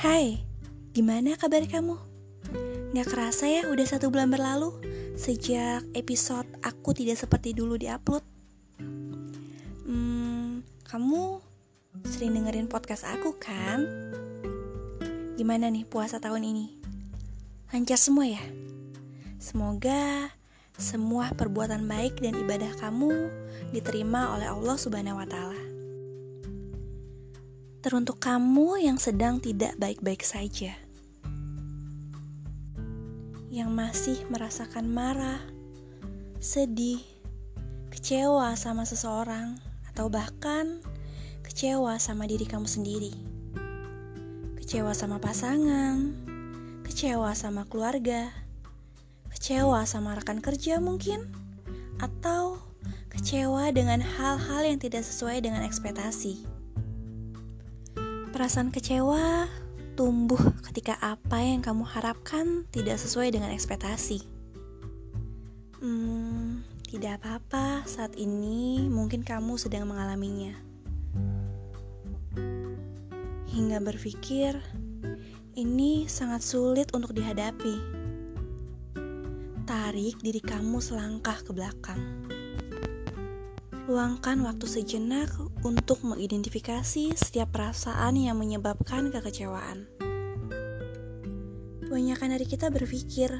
Hai, gimana kabar kamu? Gak kerasa ya udah satu bulan berlalu Sejak episode aku tidak seperti dulu diupload Hmm, kamu sering dengerin podcast aku kan? Gimana nih puasa tahun ini? Lancar semua ya? Semoga semua perbuatan baik dan ibadah kamu diterima oleh Allah Subhanahu wa Ta'ala. Teruntuk kamu yang sedang tidak baik-baik saja, yang masih merasakan marah, sedih, kecewa sama seseorang, atau bahkan kecewa sama diri kamu sendiri, kecewa sama pasangan, kecewa sama keluarga, kecewa sama rekan kerja mungkin, atau kecewa dengan hal-hal yang tidak sesuai dengan ekspektasi. Perasaan kecewa tumbuh ketika apa yang kamu harapkan tidak sesuai dengan ekspektasi. Hmm, tidak apa-apa saat ini mungkin kamu sedang mengalaminya. Hingga berpikir, ini sangat sulit untuk dihadapi. Tarik diri kamu selangkah ke belakang. Luangkan waktu sejenak untuk mengidentifikasi setiap perasaan yang menyebabkan kekecewaan. Kebanyakan dari kita berpikir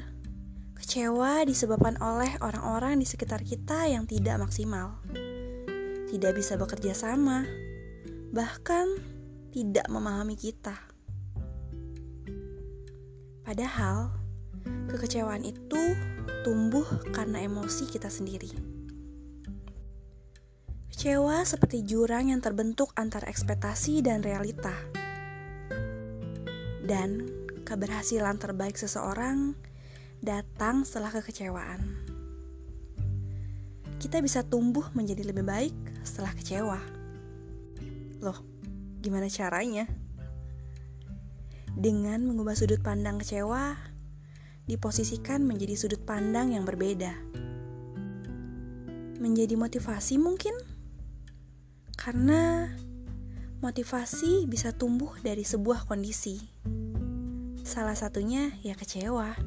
kecewa disebabkan oleh orang-orang di sekitar kita yang tidak maksimal, tidak bisa bekerja sama, bahkan tidak memahami kita. Padahal, kekecewaan itu tumbuh karena emosi kita sendiri. Kecewa seperti jurang yang terbentuk antara ekspektasi dan realita. Dan keberhasilan terbaik seseorang datang setelah kekecewaan. Kita bisa tumbuh menjadi lebih baik setelah kecewa. Loh, gimana caranya? Dengan mengubah sudut pandang kecewa, diposisikan menjadi sudut pandang yang berbeda. Menjadi motivasi mungkin? Karena motivasi bisa tumbuh dari sebuah kondisi. Salah satunya ya kecewa.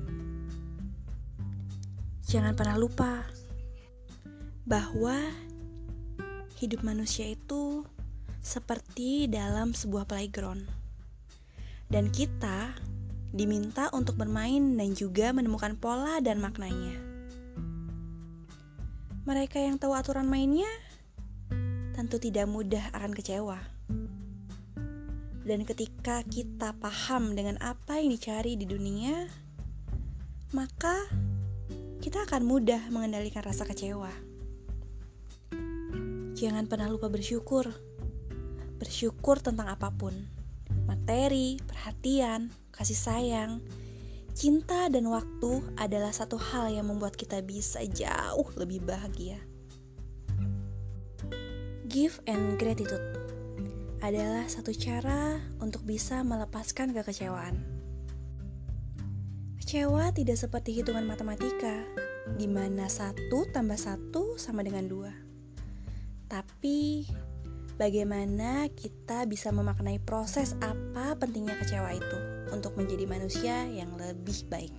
Jangan pernah lupa bahwa hidup manusia itu seperti dalam sebuah playground. Dan kita diminta untuk bermain dan juga menemukan pola dan maknanya. Mereka yang tahu aturan mainnya tentu tidak mudah akan kecewa. Dan ketika kita paham dengan apa yang dicari di dunia, maka kita akan mudah mengendalikan rasa kecewa. Jangan pernah lupa bersyukur. Bersyukur tentang apa pun. Materi, perhatian, kasih sayang, cinta dan waktu adalah satu hal yang membuat kita bisa jauh lebih bahagia. Give and gratitude adalah satu cara untuk bisa melepaskan kekecewaan. Kecewa tidak seperti hitungan matematika, di mana satu tambah satu sama dengan dua. Tapi, bagaimana kita bisa memaknai proses apa pentingnya kecewa itu untuk menjadi manusia yang lebih baik.